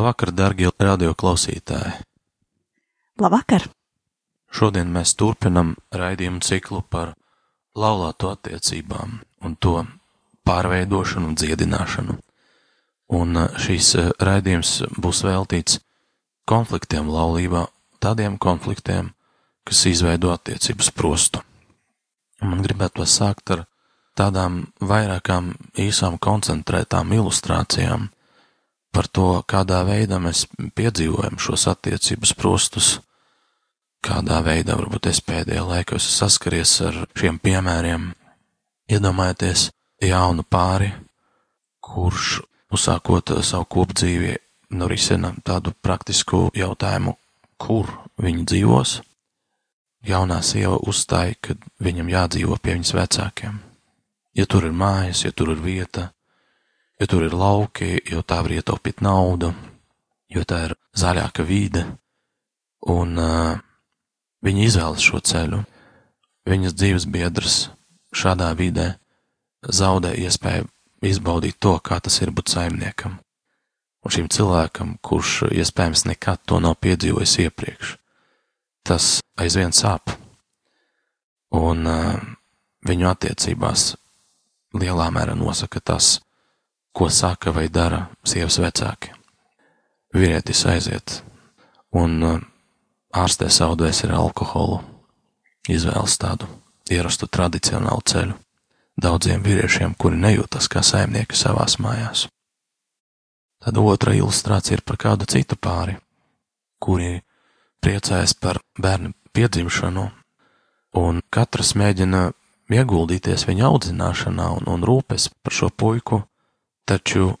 Labvakar, darbie radioklausītāji! Labvakar! Šodien mēs turpinam raidījumu ciklu par laulāto attiecībām un to pārveidošanu un dziedināšanu. Un uh, šīs uh, raidījums būs veltīts konfliktiem laulībā, tādiem konfliktiem, kas izveido attiecības prostu. Man gribētu sākt ar tādām vairākām īsām koncentrētām ilustrācijām par to, kādā veidā mēs piedzīvojam šos attiecības prostus, kādā veidā varbūt es pēdējā laikā esmu saskaries ar šiem piemēriem. Iedomājieties jaunu pāri, kurš uzsākot savu kopdzīvi norisina tādu praktisku jautājumu, kur viņi dzīvos. Jaunā sieva uzstāja, ka viņam jādzīvo pie viņas vecākiem. Ja tur ir mājas, ja tur ir vieta, ja tur ir lauki, jo tā var ietaupīt naudu, jo tā ir zaļāka vide, un uh, viņi izvēlas šo ceļu. Viņas dzīves biedrs šādā vidē zaudē iespēju izbaudīt to, kā tas ir būt saimniekam. Un šim cilvēkam, kurš iespējams nekad to nav piedzīvojis iepriekš, tas aizvien sāp. Un uh, viņu attiecībās lielā mērā nosaka tas, ko saka vai dara sievas vecāki. Vīrietis aiziet un uh, ārstē savu dvēseli ar alkoholu, izvēlas tādu ierastu tradicionālu ceļu daudziem vīriešiem, kuri nejūtas kā saimnieki savās mājās. Tad otra ilustrācija ir par kādu citu pāri, kuri priecājas par bērnu piedzimšanu, un katrs mēģina ieguldīties viņa audzināšanā un, un rūpes par šo puiku, taču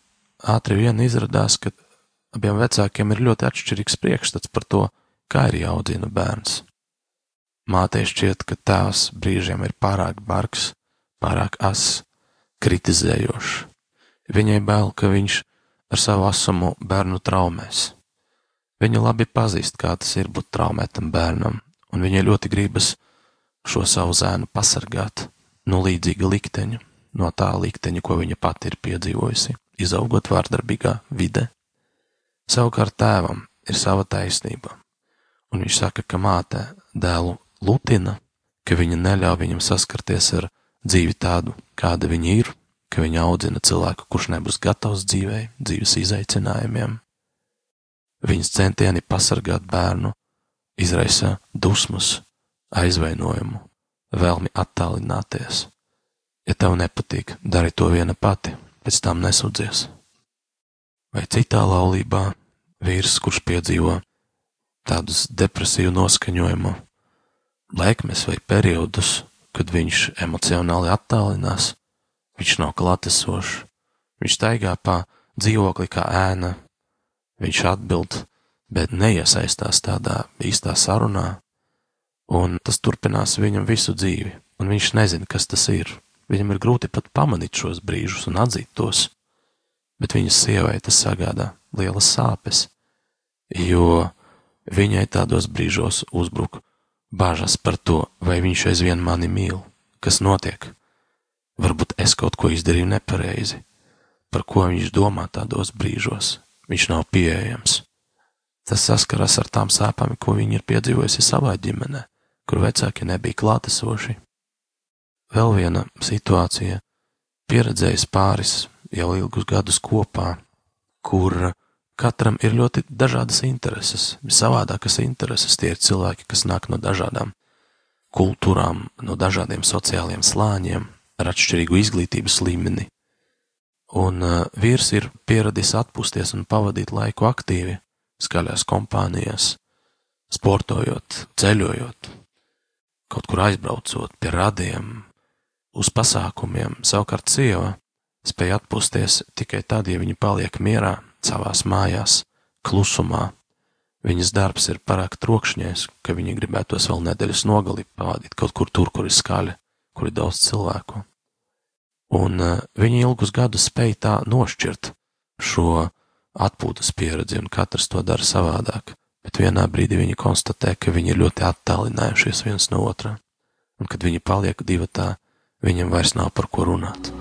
ātri vien izrādās, ka abiem vecākiem ir ļoti atšķirīgs priekšstats par to, kā ir jāaudzina bērns. Mātei šķiet, ka tēvs brīžiem ir pārāk bargs, pārāk ass, kritizējošs. Viņai bail, ka viņš ar savu asumu bērnu traumēs. Viņa labi pazīst, kā tas ir būt traumētam bērnam, un viņai ļoti gribas šo savu zēnu pasargāt no līdzīga likteņa, no tā likteņa, ko viņa pati ir piedzīvojusi, izaugot vārdarbīgā vide. Savukārt tēvam ir sava taisnība, un viņš saka, ka māte dēlu lutina, ka viņa neļauj viņam saskarties ar dzīvi tādu, kāda viņa ir, ka viņa audzina cilvēku, kurš nebūs gatavs dzīvei, dzīves izaicinājumiem. Viņas centieni pasargāt bērnu izraisa dusmas, aizvainojumu, vēlmi attālināties. Ja tev nepatīk, dari to viena pati, pēc tam nesūdzies. Vai citā laulībā vīrs, kurš piedzīvo tādus depresīvu noskaņojumu, laikmes vai periodus, kad viņš emocionāli attālinās, viņš nav klātesošs, viņš staigā pa dzīvokli kā ēna, viņš atbild, bet neiesaistās tādā īstā sarunā, un tas turpinās viņam visu dzīvi, un viņš nezina, kas tas ir. Viņam ir grūti pat pamanīt šos brīžus un atzīt tos, bet viņas sievai tas sagādā lielas sāpes, jo viņai tādos brīžos uzbruk Bāžas par to, vai viņš aizvien mani mīl, kas notiek. Varbūt es kaut ko izdarīju nepareizi. Par ko viņš domā tādos brīžos? Viņš nav pieejams. Tas saskaras ar tām sāpēm, ko viņi ir piedzīvojusi savā ģimenē, kur vecāki nebija klātesoši. Vēl viena situācija - pieredzējis pāris jau ilgus gadus kopā, kur Katram ir ļoti dažādas intereses, savādākas intereses. Tie ir cilvēki, kas nāk no dažādām kultūrām, no dažādiem sociāliem slāņiem, ar atšķirīgu izglītības līmeni. Un uh, vīrs ir pieradis atpūsties un pavadīt laiku aktīvi, skaļās kompānijās, sportojot, ceļojot, kaut kur aizbraucot pie radiem, uz pasākumiem. Savukārt sieva spēj atpūsties tikai tad, ja viņi paliek mierā savās mājās, klusumā. Viņas darbs ir parāk trokšņais, ka viņi gribētos vēl nedēļas nogali pavadīt kaut kur tur, kur ir skaļi, kur ir daudz cilvēku. Un uh, viņi ilgus gadus spēj tā nošķirt šo atpūtas pieredzi, un katrs to dara savādāk, bet vienā brīdī viņi konstatē, ka viņi ir ļoti attālinājušies viens no otra, un kad viņi paliek divatā, viņam vairs nav par ko runāt.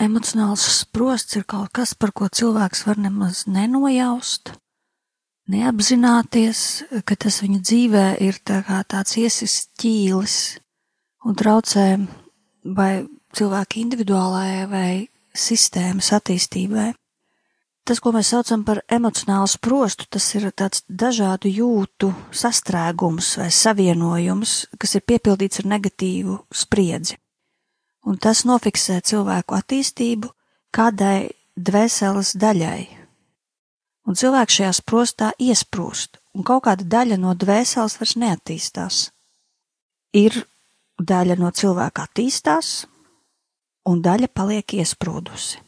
Emocionāls sprosts ir kaut kas, par ko cilvēks var nemaz nenojaust, neapzināties, ka tas viņa dzīvē ir tā tāds iesis ķīlis un traucē vai cilvēka individuālajai vai sistēmas attīstībai. Tas, ko mēs saucam par emocionālu sprostu, tas ir tāds dažādu jūtu sastrēgums vai savienojums, kas ir piepildīts ar negatīvu spriedzi un tas nofiksē cilvēku attīstību kādai dvēseles daļai. Un cilvēks šajā sprostā iesprūst, un kaut kāda daļa no dvēseles vairs neattīstās. Ir daļa no cilvēka attīstās, un daļa paliek iesprūdusi.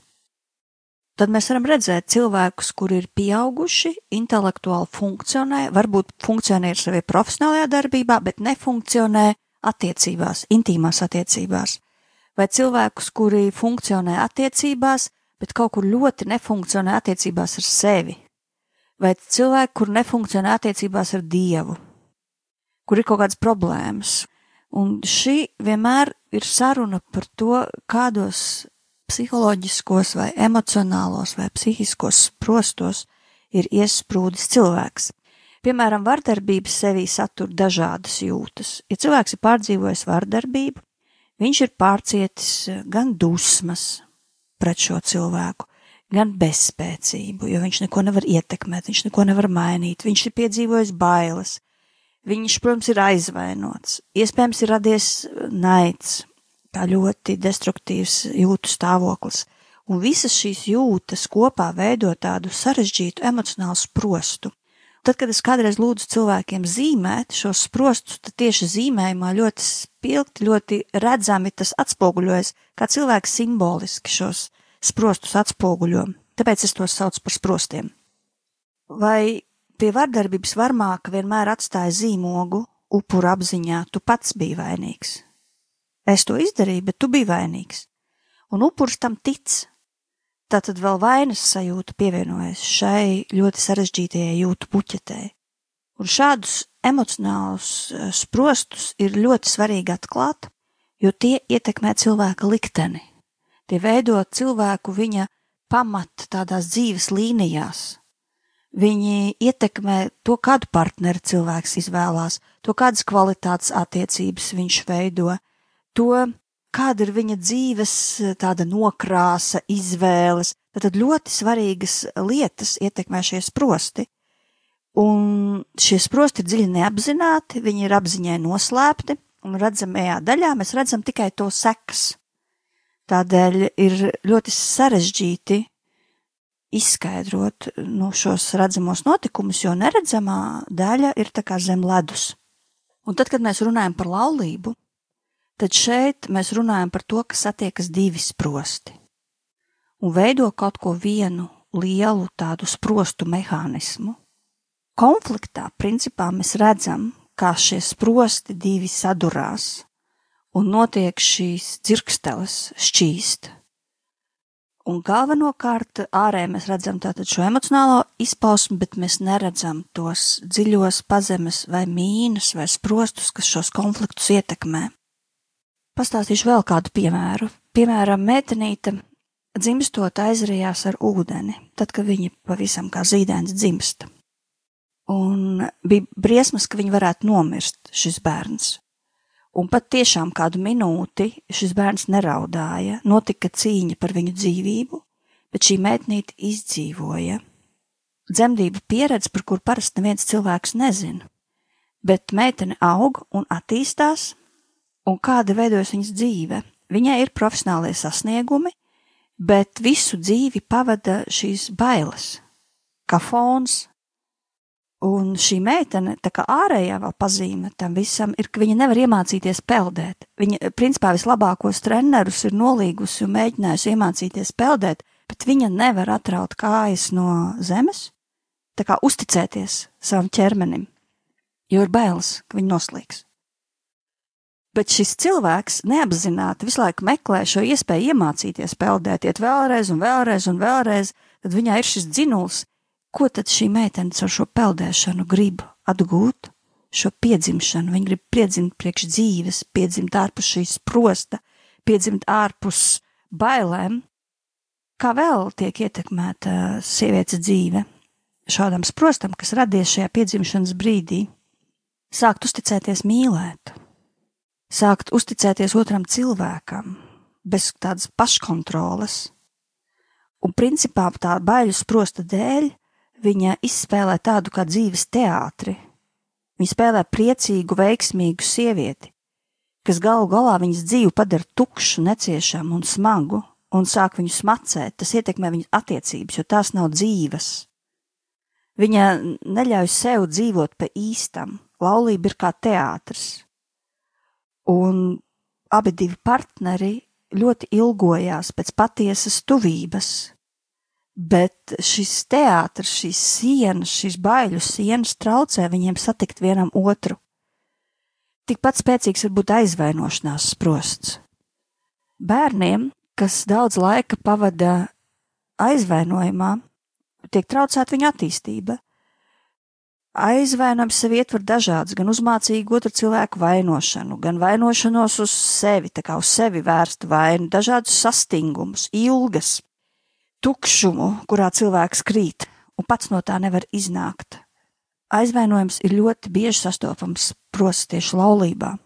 Tad mēs varam redzēt cilvēkus, kuri ir pieauguši, intelektuāli funkcionē, varbūt funkcionē savā profesionālajā darbībā, bet nefunkcionē attiecībās, intīmās attiecībās vai cilvēkus, kuri funkcionē attiecībās, bet kaut kur ļoti nefunkcionē attiecībās ar sevi, vai cilvēki, kur nefunkcionē attiecībās ar Dievu, kur ir kaut kādas problēmas. Un šī vienmēr ir saruna par to, kādos psiholoģiskos vai emocionālos vai psihiskos prostos ir iesprūdis cilvēks. Piemēram, vardarbības sevī satur dažādas jūtas. Ja cilvēks ir pārdzīvojis vardarbību, Viņš ir pārcietis eh, gan dusmas pret šo cilvēku, gan bezspēcību, jo viņš neko nevar ietekmēt, viņš neko nevar mainīt, viņš ir piedzīvojis bailes, viņš, protams, ir aizvainots, iespējams, ir radies eh, naids, kā ļoti destruktīvs jūtu stāvoklis, un visas šīs jūtas kopā veido tādu sarežģītu emocionālu sprostu. Tad, kad es kādreiz lūdzu cilvēkiem zīmēt šos sprostus, tad tieši zīmējumā ļoti spilgti, ļoti redzami tas atspoguļojas, kā cilvēks simboliski šos sprostus atspoguļo. Tāpēc es tos saucu par sprostiem. Vai pie vardarbības varmāka vienmēr atstāja zīmogu upura apziņā, tu pats biji vainīgs? Es to izdarīju, bet tu biji vainīgs. Un upurs tam tic, Tātad vēl vainas sajūta pievienojas šai ļoti sarežģītajai jūtu puķetei. Un šādus emocionālus eh, sprostus ir ļoti svarīgi atklāt, jo tie ietekmē cilvēka likteni. Tie veido cilvēku viņa pamata tādās dzīves līnijās. Viņi ietekmē to, kādu partneri cilvēks izvēlās, to, kādas kvalitātes attiecības viņš veido, to, kāda ir viņa dzīves tāda nokrāsa, izvēles. Tad ļoti svarīgas lietas ietekmē šie sprosti. Un šie sprosti ir dziļi neapzināti, viņi ir apziņai noslēpti, un redzamajā daļā mēs redzam tikai to sekas. Tādēļ ir ļoti sarežģīti izskaidrot nu, šos redzamos notikumus, jo neredzamā daļa ir tā kā zem ledus. Un tad, kad mēs runājam par laulību, tad šeit mēs runājam par to, ka satiekas divi sprosti un veido kaut ko vienu lielu tādu sprostu mehānismu. Konfliktā, principā, mēs redzam, kā šie sprosti divi sadurās, un notiek šīs dzirksteles šķīst. Un galvenokārt ārē mēs redzam tātad šo emocionālo izpausmu, bet mēs neredzam tos dziļos pazemes vai mīnus vai sprostus, kas šos konfliktus ietekmē. Pastāstīšu vēl kādu piemēru. Piemēram, meitenīte dzimstot aizrījās ar ūdeni, tad, kad viņa pavisam kā zīdēns dzimsta. Un bija briesmas, ka viņa varētu nomirst, šis bērns. Un pat tiešām kādu minūti šis bērns neraudāja, notika cīņa par viņu dzīvību, bet šī meitnīte izdzīvoja. Dzemdību pieredze, par kur parasti neviens cilvēks nezina, bet meitene aug un attīstās, un kāda veidojas viņas dzīve. Viņai ir profesionālie sasniegumi, bet visu dzīvi pavada šīs bailes, kā fons. Un šī meitene, tā kā ārējā vēl pazīme tam visam, ir, ka viņa nevar iemācīties peldēt. Viņa, principā, vislabākos trenerus ir nolīgusi un mēģinājusi iemācīties peldēt, bet viņa nevar atraut kājas no zemes, tā kā uzticēties savam ķermenim, jo ir bailes, ka viņa noslīgs. Bet šis cilvēks neapzināti visu laiku meklē šo iespēju iemācīties peldēt, iet vēlreiz un vēlreiz un vēlreiz, tad viņai ir šis dzinuls, ko tad šī meitene ar šo peldēšanu grib atgūt, šo piedzimšanu. Viņa grib piedzimt priekš dzīves, piedzimt ārpus šīs prosta, piedzimt ārpus bailēm. Kā vēl tiek ietekmēta sievietes dzīve šādam sprostam, kas radies šajā piedzimšanas brīdī? Sākt uzticēties mīlēt sākt uzticēties otram cilvēkam, bez tādas paškontroles. Un principā tā baiļu sprosta dēļ viņa izspēlē tādu kā dzīves teātri. Viņa spēlē priecīgu, veiksmīgu sievieti, kas galu galā viņas dzīvi padara tukšu, neciešamu un smagu, un sāk viņu smacēt, tas ietekmē viņas attiecības, jo tās nav dzīves. Viņa neļauj sev dzīvot pa īstam, laulība ir kā teātris, un abi divi partneri ļoti ilgojās pēc patiesas tuvības. Bet šis teātris, šīs sienas, šīs baiļu sienas traucē viņiem satikt vienam otru. Tikpat spēcīgs var būt aizvainošanās sprosts. Bērniem, kas daudz laika pavada aizvainojumā, tiek traucēta viņa attīstība. Aizvainojums sev ietver dažādas, gan uzmācīgu otru cilvēku vainošanu, gan vainošanos uz sevi, tā kā uz sevi vērstu vainu, dažādus sastingumus, ilgas, tukšumu, kurā cilvēks krīt un pats no tā nevar iznākt. Aizvainojums ir ļoti bieži sastopams prosts tieši laulībā.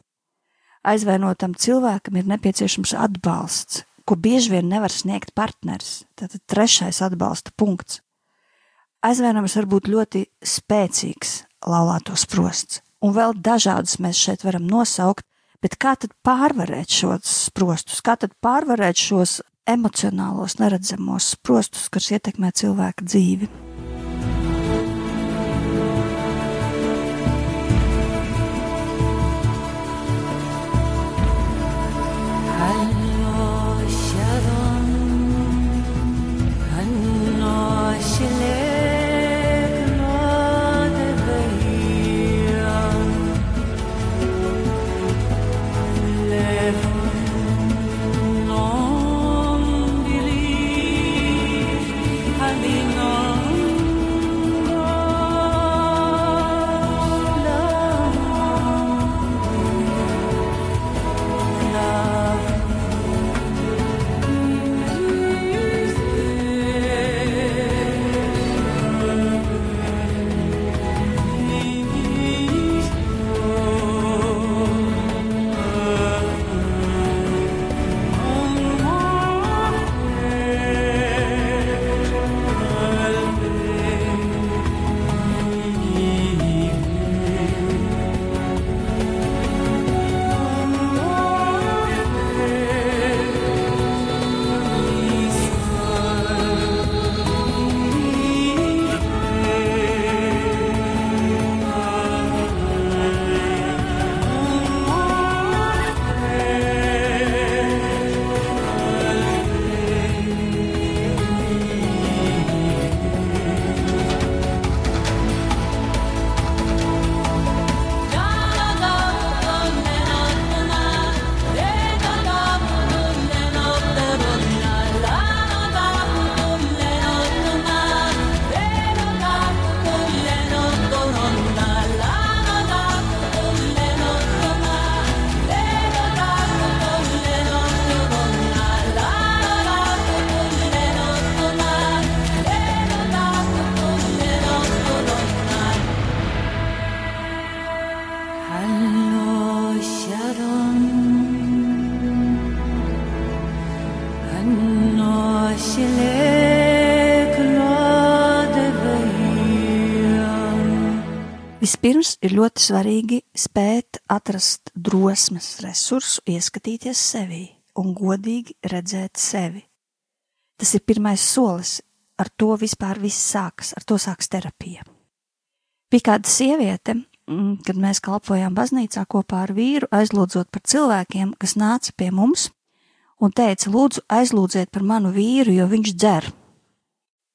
Aizvainotam cilvēkam ir nepieciešams atbalsts, ko bieži vien nevar sniegt partneris. Tātad trešais atbalsta punkts aizvainojums var būt ļoti spēcīgs laulāto sprosts, un vēl dažādus mēs šeit varam nosaukt, bet kā tad pārvarēt šos sprostus, kā tad pārvarēt šos emocionālos, neredzamos sprostus, kas ietekmē cilvēka dzīvi. Ļoti svarīgi spēt atrast drosmes resursu, ieskatīties sevī un godīgi redzēt sevi. Tas ir pirmais solis, ar to vispār viss sākas, ar to sāks terapija. Bija kāda sieviete, mm, kad mēs kalpojām baznīcā kopā ar vīru, aizlūdzot par cilvēkiem, kas nāca pie mums un teica, lūdzu, aizlūdziet par manu vīru, jo viņš dzer.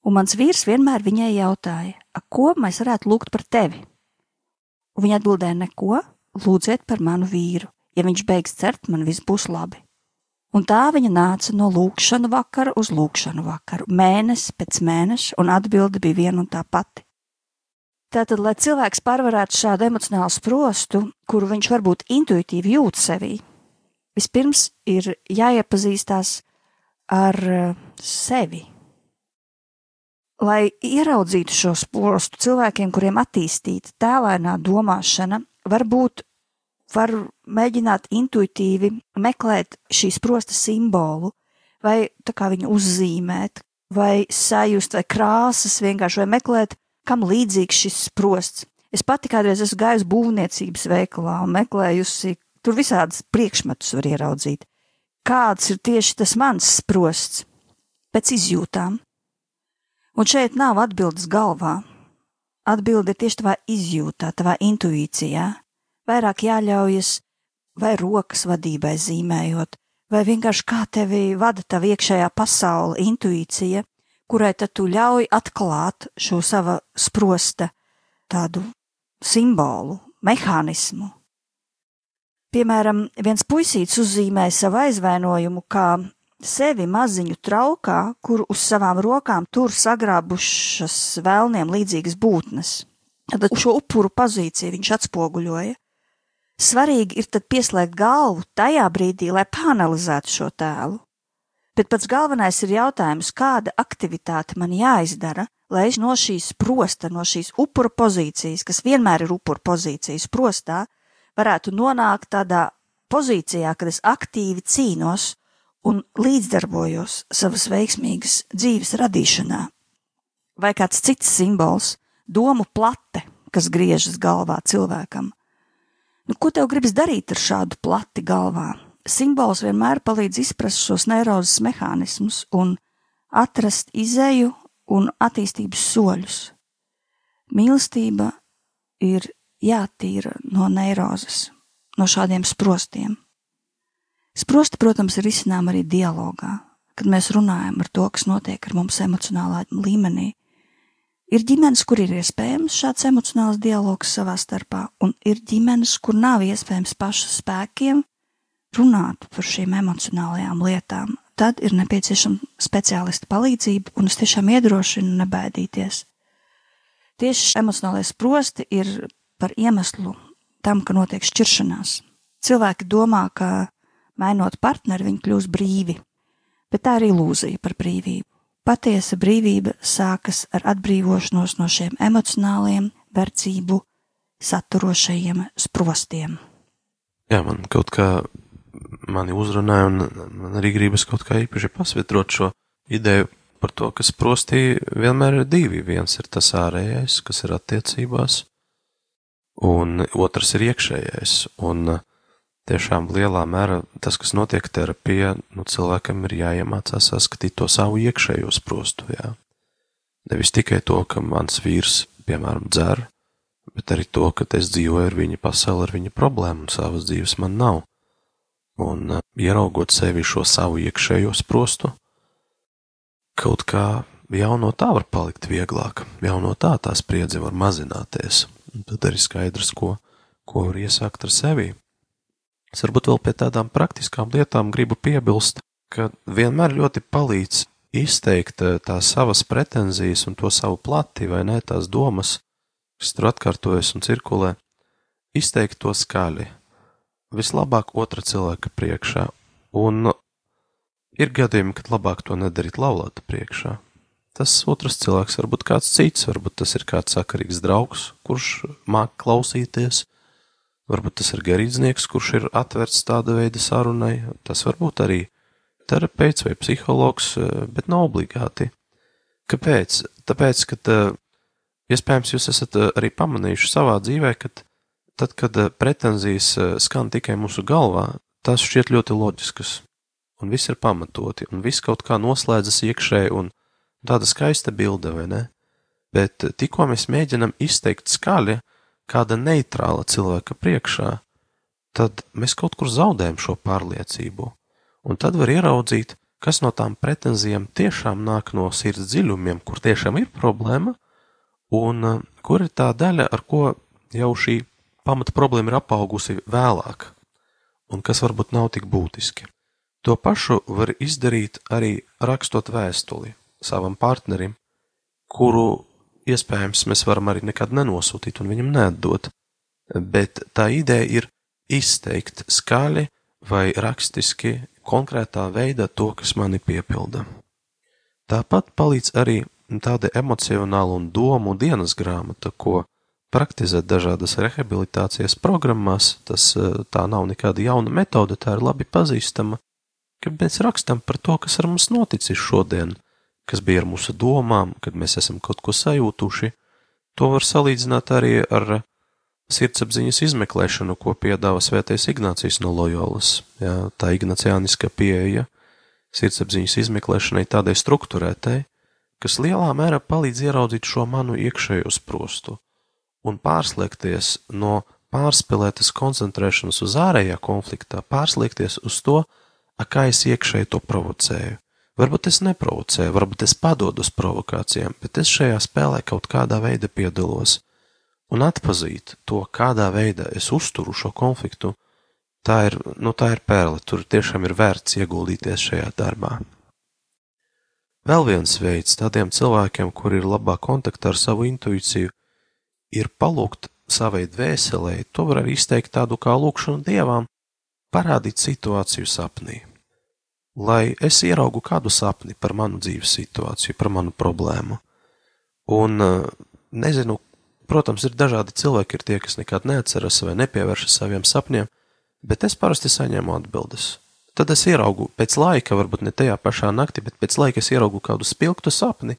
Un mans vīrs vienmēr viņai jautāja, ko mēs varētu lūgt par tevi? Viņa atbildēja: Neko, lūdziet par manu vīru. Ja viņš beigs cert, man viss būs labi. Un tā viņa nāca no lūkšanu vakara uz lūkšanu vakaru, mēnesi pēc mēneša, un atbilde bija viena un tā pati. Tātad, lai cilvēks pārvarētu šādu emocionālu sprostu, kuru viņš varbūt intuitīvi jūt sevī, vispirms ir jāiepazīstās ar eh, sevi, lai ieraudzītu šo spostu cilvēkiem, kuriem attīstīta tēlēnā domāšana, varbūt var mēģināt intuitīvi meklēt šīs prosta simbolu, vai viņu uzzīmēt, vai sajust, vai krāsas vienkārši, vai meklēt, kam līdzīgs šis sprosts. Es pati kādreiz esmu gājusi būvniecības veikalā un meklējusi, tur visādas priekšmetus var ieraudzīt. Kāds ir tieši tas mans sprosts? Pēc izjūtām. Un šeit nav atbildes galvā. Atbilde ir tieši tavā izjūtā, tavā intuīcijā. Vairāk jāļaujas vai rokas vadībai zīmējot, vai vienkārši kā tevi vada tava iekšējā pasaule, intuīcija, kurai tad tu ļauj atklāt šo sava sprosta tādu simbolu, mehānismu. Piemēram, viens puisīts uzzīmēja savu aizvainojumu kā sevi maziņu traukā, kur uz savām rokām tur sagrābušas vēlniem līdzīgas būtnes. Tad šo upuru pozīciju viņš atspoguļoja. Svarīgi ir tad pieslēgt galvu tajā brīdī, lai panalizētu šo tēlu. Bet pats galvenais ir jautājums, kāda aktivitāte man jāizdara, lai es no šīs prosta, no šīs upura pozīcijas, kas vienmēr ir upura pozīcijas prostā, varētu nonākt tādā pozīcijā, kad es aktīvi cīnos un līdzdarbojos savas veiksmīgas dzīves radīšanā. Vai kāds cits simbols, domu plate, kas griežas galvā cilvēkam. Nu, ko tev gribas darīt ar šādu plati galvā? simbols vienmēr palīdz izprast šos neirozes mehānismus un atrast izēju un attīstības soļus. Mīlestība ir jātīra no neirozes, no šādiem sprostiem. Sprosti, protams, ir izcinām arī dialogā, kad mēs runājam par to, kas notiek ar mums emocionālā līmenī. Ir ģimenes, kur ir iespējams šāds emocionāls dialogs savā starpā, un ir ģimenes, kur nav iespējams pašu spēkiem runāt par šīm emocionālajām lietām. Tad ir nepieciešama speciālista palīdzība, un es tiešām iedrošinu nebaidīties. Tieši emocionālais sprosti ir par iemeslu tam, ka notiek šķiršanās. Cilvēki domā, ka mainot partneri, viņi kļūs brīvi, bet tā ir ilūzija par brīvību. Patiesa brīvība sākas ar atbrīvošanos no šiem emocionāliem, verdzību saturošajiem sprostiem. Jā, man kaut kā mani uzrunāja, un man arī gribas kaut kā īpaši pasvitrot šo ideju par to, ka sprostī vienmēr ir divi. Viens ir tas ārējais, kas ir attiecībās, un otrs ir iekšējais. Un tiešām lielā mērā tas, kas notiek terapijā, nu, cilvēkam ir jāiemācās saskatīt to savu iekšējo sprostu, jā. Nevis tikai to, ka mans vīrs, piemēram, dzer, bet arī to, ka es dzīvoju ar viņa pasauli, ar viņa problēmu, un savas dzīves man nav. Un uh, ieraugot sevi šo savu iekšējo sprostu, kaut kā jau no tā var palikt vieglāk, jau no tā tā spriedze var mazināties. Un tad arī skaidrs, ko, ko var iesākt ar sevi. Es varbūt vēl pie tādām praktiskām lietām gribu piebilst, ka vienmēr ļoti palīdz izteikt tās savas pretenzijas un to savu plati, vai ne, tās domas, kas tur atkārtojas un cirkulē, izteikt to skaļi. Vislabāk otra cilvēka priekšā, un ir gadījumi, kad labāk to nedarīt laulāta priekšā. Tas otrs cilvēks var būt kāds cits, varbūt tas ir kāds sakarīgs draugs, kurš māk klausīties, varbūt tas ir garīdznieks, kurš ir atvērts tāda veida sarunai, tas varbūt arī terapeits vai psihologs, bet nav obligāti. Kāpēc? Tāpēc, ka iespējams jūs esat arī pamanījuši savā dzīvē, ka tad, kad pretenzijas skan tikai mūsu galvā, tas šķiet ļoti loģiskas, un viss ir pamatoti, un viss kaut kā noslēdzas iekšēji, un Tāda skaista bilde, vai ne? Bet tikko mēs mēģinam izteikt skaļi kāda neitrāla cilvēka priekšā, tad mēs kaut kur zaudējam šo pārliecību. Un tad var ieraudzīt, kas no tām pretenzijām tiešām nāk no sirds dziļumiem, kur tiešām ir problēma, un uh, kur ir tā daļa, ar ko jau šī pamata problēma ir apaugusi vēlāk, un kas varbūt nav tik būtiski. To pašu var izdarīt arī rakstot vēstuli savam partnerim, kuru iespējams mēs varam arī nekad nenosūtīt un viņam neatdot, bet tā ideja ir izteikt skaļi vai rakstiski konkrētā veidā to, kas mani piepilda. Tāpat palīdz arī tāda emocionāla un domu dienas grāmata, ko praktizēt dažādas rehabilitācijas programmās, tas tā nav nekāda jauna metode, tā ir labi pazīstama, ka mēs rakstam par to, kas ar mums noticis šodien – kas bija ar mūsu domām, kad mēs esam kaut ko sajūtuši, to var salīdzināt arī ar sirdsapziņas izmeklēšanu, ko piedāvā svētais Ignācijas no Loyolas. Jā, tā ignaciāniska pieeja sirdsapziņas izmeklēšanai tādai struktūrētai, kas lielā mērā palīdz ieraudzīt šo manu iekšējo sprostu un pārslēgties no pārspēlētas koncentrēšanas uz ārējā konfliktā, pārslēgties uz to, kā es iekšēji to provocēju. Varbūt es neprovocēju, varbūt es padodu uz provokācijām, bet es šajā spēlē kaut kādā veidā piedalos. Un atpazīt to, kādā veidā es uzturu šo konfliktu, tā ir, nu, tā ir pērle, tur tiešām ir vērts ieguldīties šajā darbā. Vēl viens veids tādiem cilvēkiem, kur ir labā kontaktā ar savu intuīciju, ir palūgt savai dvēselē, to var arī izteikt tādu kā lūkšanu dievām, parādīt situāciju sapnī lai es ieraugu kādu sapni par manu dzīves situāciju, par manu problēmu. Un eh, nezinu, protams, ir dažādi cilvēki, ir tie, kas nekad neatceras vai nepievēršas saviem sapņiem, bet es parasti saņēmu atbildes. Tad es ieraugu pēc laika, varbūt ne tajā pašā naktī, bet pēc laika es ieraugu kādu spilgtu sapni,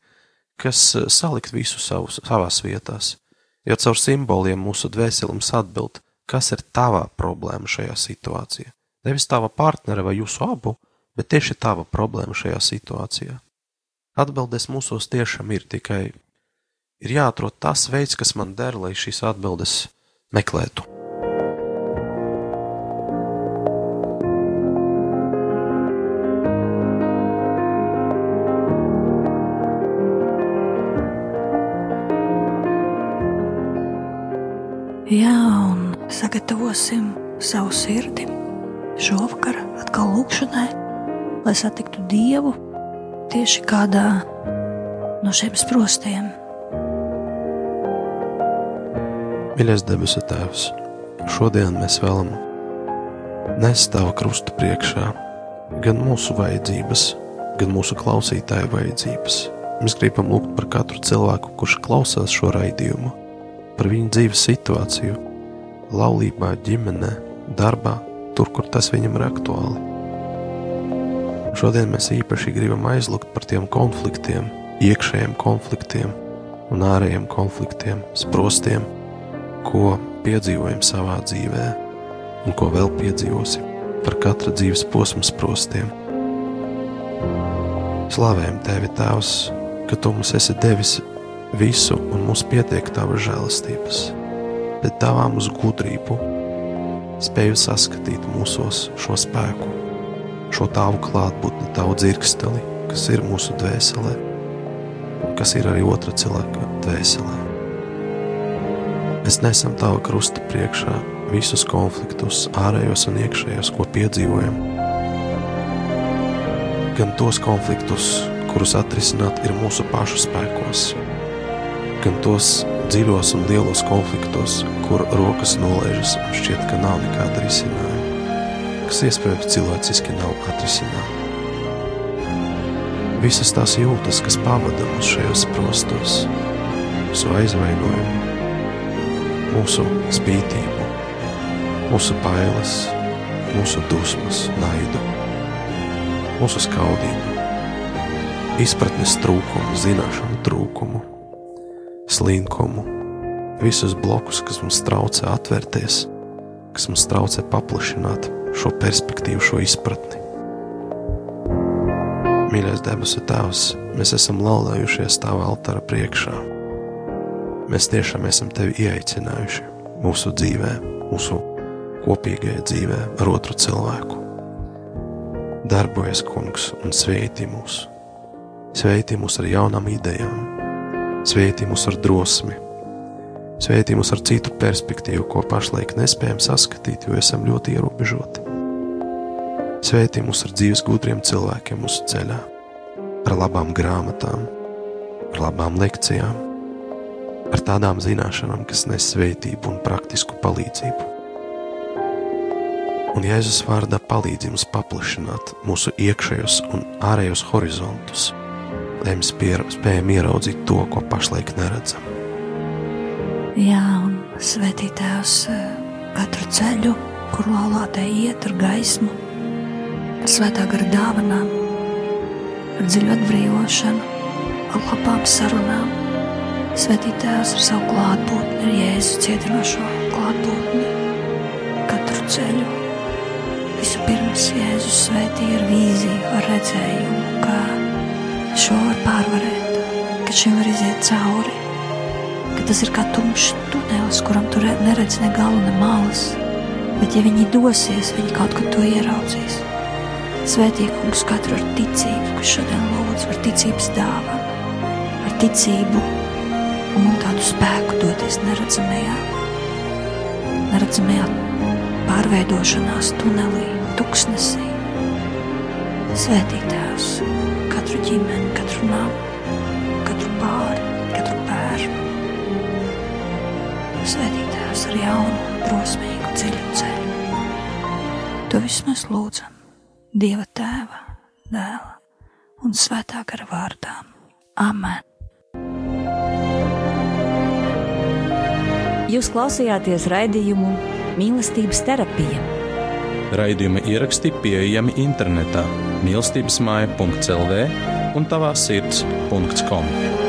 kas eh, salikt visu savus, savās vietās. Jo caur simboliem mūsu dvēselums atbild, kas ir tavā problēma šajā situācijā. Nevis tava partnera vai jūsu abu, bet tieši tava problēma šajā situācijā. Atbildes mūsos tiešām ir tikai ir jāatrod tas veids, kas man der, lai šīs atbildes meklētu. Jā, un sagatavosim savu sirdi šovakar atkal lūkšanai, lai satiktu Dievu tieši kādā no šiem sprostiem. Mīļais debesu Tēvs, šodien mēs vēlam nest Tava krusta priekšā gan mūsu vajadzības, gan mūsu klausītāju vajadzības. Mēs gribam lūgt par katru cilvēku, kurš klausās šo raidījumu par viņu dzīves situāciju, laulībā, ģimenē, darbā, tur, kur tas viņam ir aktuāli. Šodien mēs īpaši gribam aizlūgt par tiem konfliktiem, iekšējiem konfliktiem un ārējiem konfliktiem, sprostiem, ko piedzīvojam savā dzīvē un ko vēl piedzīvosim par katra dzīves posma sprostiem. Slavējam Tevi, Tēvs, ka Tu mums esi devis visu, un mums pietiek tava žēlastības, bet dāvā mums gudrību, spēju saskatīt mūsos šo spēku, šo tavu klātbūtni, tavu dzirksteli, kas ir mūsu dvēselē, kas ir arī otra cilvēka dvēselē. Mēs nesam tava krusta priekšā visus konfliktus, ārējos un iekšējos, ko piedzīvojam. Gan tos konfliktus, kurus atrisināt ir mūsu pašu spēkos, gan tos dziļos un lielos konfliktos, kur rokas nolaižas un šķiet, ka nav nekāda risinājuma, kas iespējams cilvēciski nav atrisinājumi. Visas tās jūtas, kas pavada mūs šajos prostos, mūsu aizvainojumu, mūsu spītību, mūsu bailes, mūsu dusmas, naidu, mūsu skaudību, izpratnes trūkumu, zināšanu trūkumu, slinkumu, visus blokus, kas mums traucē atvērties, kas mums traucē paplašināt šo perspektīvu, šo izpratni. Mīļais debesu Tēvs, mēs esam laulējušies Tava altāra priekšā. Mēs tiešām esam Tevi ieaicinājuši mūsu dzīvē, mūsu kopīgajā dzīvē ar otru cilvēku. Darbojas, Kungs, un sveitī mūs! Sveitī mūs ar jaunām idejām, Svētī mūs ar drosmi, svētī mūs ar citu perspektīvu, ko pašlaik nespējam saskatīt, jo esam ļoti ierobežoti. Svētī mūs ar dzīves gudriem cilvēkiem mūsu ceļā, ar labām grāmatām, ar labām lekcijām, ar tādām zināšanām, kas nes svētību un praktisku palīdzību. Un Jēzus vārdā palīdz mums paplašināt mūsu iekšējos un ārējos horizontus lai mēs spējam ieraudzīt to, ko pašlaik neredzam. Jā, un svētītājs eh, katru ceļu, kur laulātē iet ar gaismu, ar svētā gara dāvanām, ar dziļu atbrīvošanu, ar labām sarunām. Svētītājs ar savu klātbūtni, ar jēzu cietinošo klātbūtni, katru ceļu. Vispirms Jēzus svētīja ar vīziju, ar redzējumu, kā šo var pārvarēt, ka šim var iziet cauri, ka tas ir kā tumšs tunelis, kuram tur neredz ne galu, ne malas, bet ja viņi dosies, viņi kaut kad to ieraudzīs. Svētīgums katru ar ticību, kas šodien lūdz par ticības dāvanu, ar ticību un tādu spēku doties neredzamajā, neredzamajā pārveidošanās tunelī, tuksnesī. Svētītājs! katru ģimeni, katru namu, katru pāri, katru bērnu. Svētītājs ar jaunu, drosmīgu, dziļu ceļu. To visu mēs lūdzam Dieva tēva, dēla un svētā gara vārdā. Amen! Jūs klausījāties raidījumu Mīlestības terapija. Raidījuma ieraksti pieejami internetā mīlestības māja.clv un tavā sirds.com.